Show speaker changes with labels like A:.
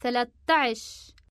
A: ثلاثة عشر